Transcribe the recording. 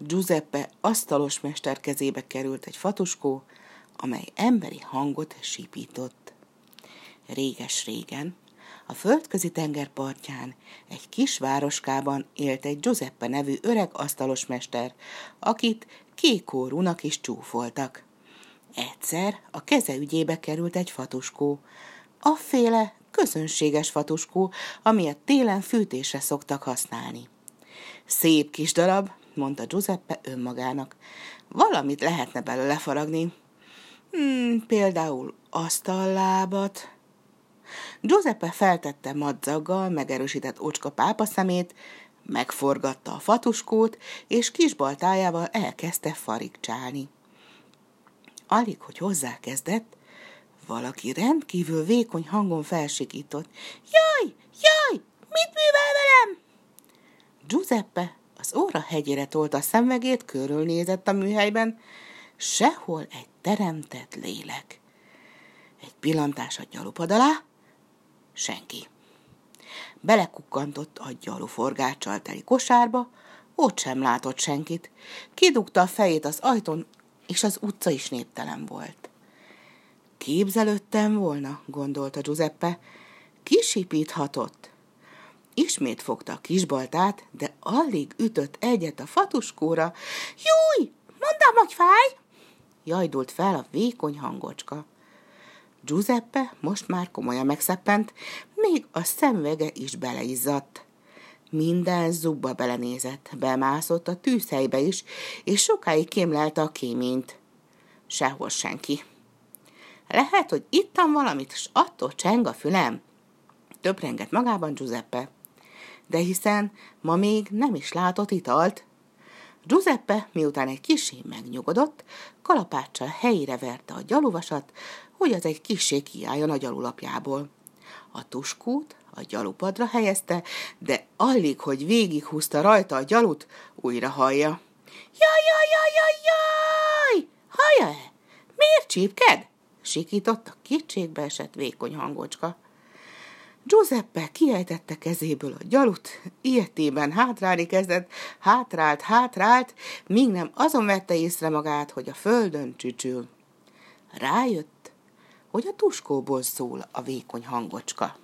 Giuseppe asztalos mester kezébe került egy fatuskó, amely emberi hangot sípított. Réges-régen, a földközi tenger partján, egy kis városkában élt egy Giuseppe nevű öreg asztalos mester, akit kékórúnak is csúfoltak. Egyszer a keze ügyébe került egy fatuskó, afféle közönséges fatuskó, amilyet télen fűtésre szoktak használni. Szép kis darab, mondta Giuseppe önmagának. Valamit lehetne belőle faragni. Hmm, például asztallábat. Giuseppe feltette madzaggal megerősített ocska pápa szemét, megforgatta a fatuskót, és kisbaltájával elkezdte farigcsálni. Alig, hogy hozzákezdett, valaki rendkívül vékony hangon felsikított. Jaj, jaj, mit művel velem? Giuseppe az óra hegyére tolta a szemvegét, körülnézett a műhelyben, sehol egy teremtett lélek. Egy pillantás a gyalupad alá, senki. Belekukkantott a gyaluforgáccsal teli kosárba, ott sem látott senkit. Kidugta a fejét az ajtón, és az utca is néptelen volt. Képzelődtem volna, gondolta Giuseppe, kisipíthatott. Ismét fogta a kisbaltát, de alig ütött egyet a fatuskóra. Júj, mondtam, hogy fáj! Jajdult fel a vékony hangocska. Giuseppe most már komolyan megszeppent, még a szemvege is beleizzadt. Minden zubba belenézett, bemászott a tűzhelybe is, és sokáig kémlelte a kéményt. Sehol senki. Lehet, hogy ittam valamit, és attól cseng a fülem. Töprengett magában Giuseppe. De hiszen ma még nem is látott italt. Giuseppe, miután egy kisé megnyugodott, kalapáccsal helyére verte a gyaluvasat, hogy az egy kisé kiálljon a gyalulapjából. A tuskút a gyalupadra helyezte, de alig, hogy végighúzta rajta a gyalut, újra hallja. Jaj, jaj, jaj, jaj, jaj! Hallja-e? Miért csípked? sikított a kétségbe esett vékony hangocska. Giuseppe kiejtette kezéből a gyalut, ilyetében hátrálni kezdett, hátrált, hátrált, míg nem azon vette észre magát, hogy a földön csücsül. Rájött, hogy a tuskóból szól a vékony hangocska.